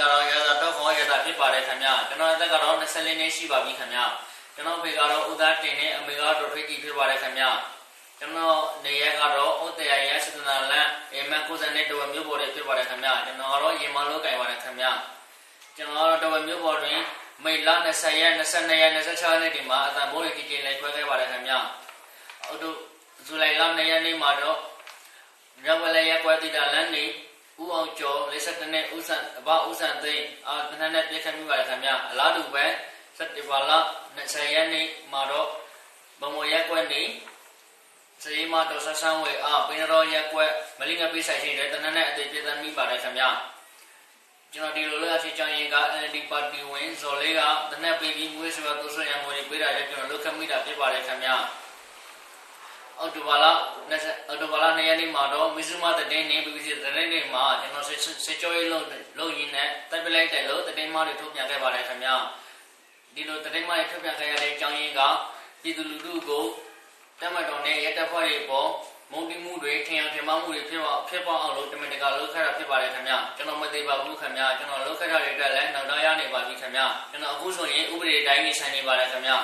ကတော့ရသာတော့ခေါ်ရသာဖြစ်ပါတယ်ခင်ဗျာကျွန်တော်အသက်ကတော့24နှစ်ရှိပါပြီခင်ဗျာကျွန်တော်ဖေကတော့ဥသားတင်နဲ့အမေကတော့ထွေးကြီးဖြစ်ပါတယ်ခင်ဗျာကျွန်တော်နေရက်ကတော့ဥတရရစတနာလန်အေမန်ကိုစံနဲ့တဝမျိုးပေါ်တွေဖြစ်ပါတယ်ခင်ဗျာကျွန်တော်ကတော့ရေမလို့ကြိုင်ပါတယ်ခင်ဗျာကျွန်တော်ကတော့တဝမျိုးပေါ်တွင်မိလ20ရက်22ရက်26ရက်နေ့ဒီမှာအတန်ဘိုးလေးကြီးကြီးလေးခွဲခဲ့ပါတယ်ခင်ဗျာအော်တို့ဇူလိုင်လ2ရက်နေ့မှာတော့ရဝလဲရက်ကွဲတိတာလန်းနေ ဦးအောင်ကျော်လေးဆက်တနဲ့ဦးဆန်အဘဦးဆန်သိန်းအာတနက်နဲ့ပြည့်ခတ်မိပါတယ်ခင်ဗျာအလားတူပဲစက်တင်ဘာလ20ရက်နေ့မှာတော့ဘမရက်ကွဲနေစေမတော်ဆဆန်းဝေအာပင်ရောရက်ကွက်မလိငပိဆိုင်ရှိတဲ့တနက်နဲ့အသေးပြည့်သမိပါတယ်ခင်ဗျာကျွန်တော်ဒီလိုလေးအဖြစ်ကြောင်းရင်က NLD ပါတီဝင်ဇော်လေးကတနက်ပေးပြီးမွေးစွာကိုဆွရံငွေပေးတာလည်းကျွန်တော်လုခမိတာဖြစ်ပါတယ်ခင်ဗျာ အော်တိုဘာလာအော်တိုဘာလာနေ့ရက်နေ့မှာတော့မီဇူမာတတဲ့နေ BBC တတဲ့နေမှာကျွန်တော်စစ်ကြောရေးလို့လို့ရင်းနဲ့တက်ပလိုက်တယ်လို့တတဲ့မတွေထုတ်ပြန်ခဲ့ပါတယ်ခင်ဗျာဒီလိုတတဲ့မတွေထုတ်ပြန်ခဲ့ရတဲ့အကြောင်းရင်းကပြည်သူလူထုကိုတက်မတော်နဲ့ရက်တပ်ဖွဲ့တွေပေါ်မုံတိမှုတွေထင်အောင်ထင်မှားမှုတွေဖြစ်ပေါ်ဖြစ်ပေါ်အောင်လို့တမန်တကာလုပ်ခဲ့တာဖြစ်ပါတယ်ခင်ဗျာကျွန်တော်မသိပါဘူးခင်ဗျာကျွန်တော်လုပ်ခဲ့တာတွေအတွက်လည်းနောက်တော့ရနေပါပြီခင်ဗျာကျွန်တော်အခုဆိုရင်ဥပဒေတိုင်းနေဆိုင်နေပါတယ်ခင်ဗျာ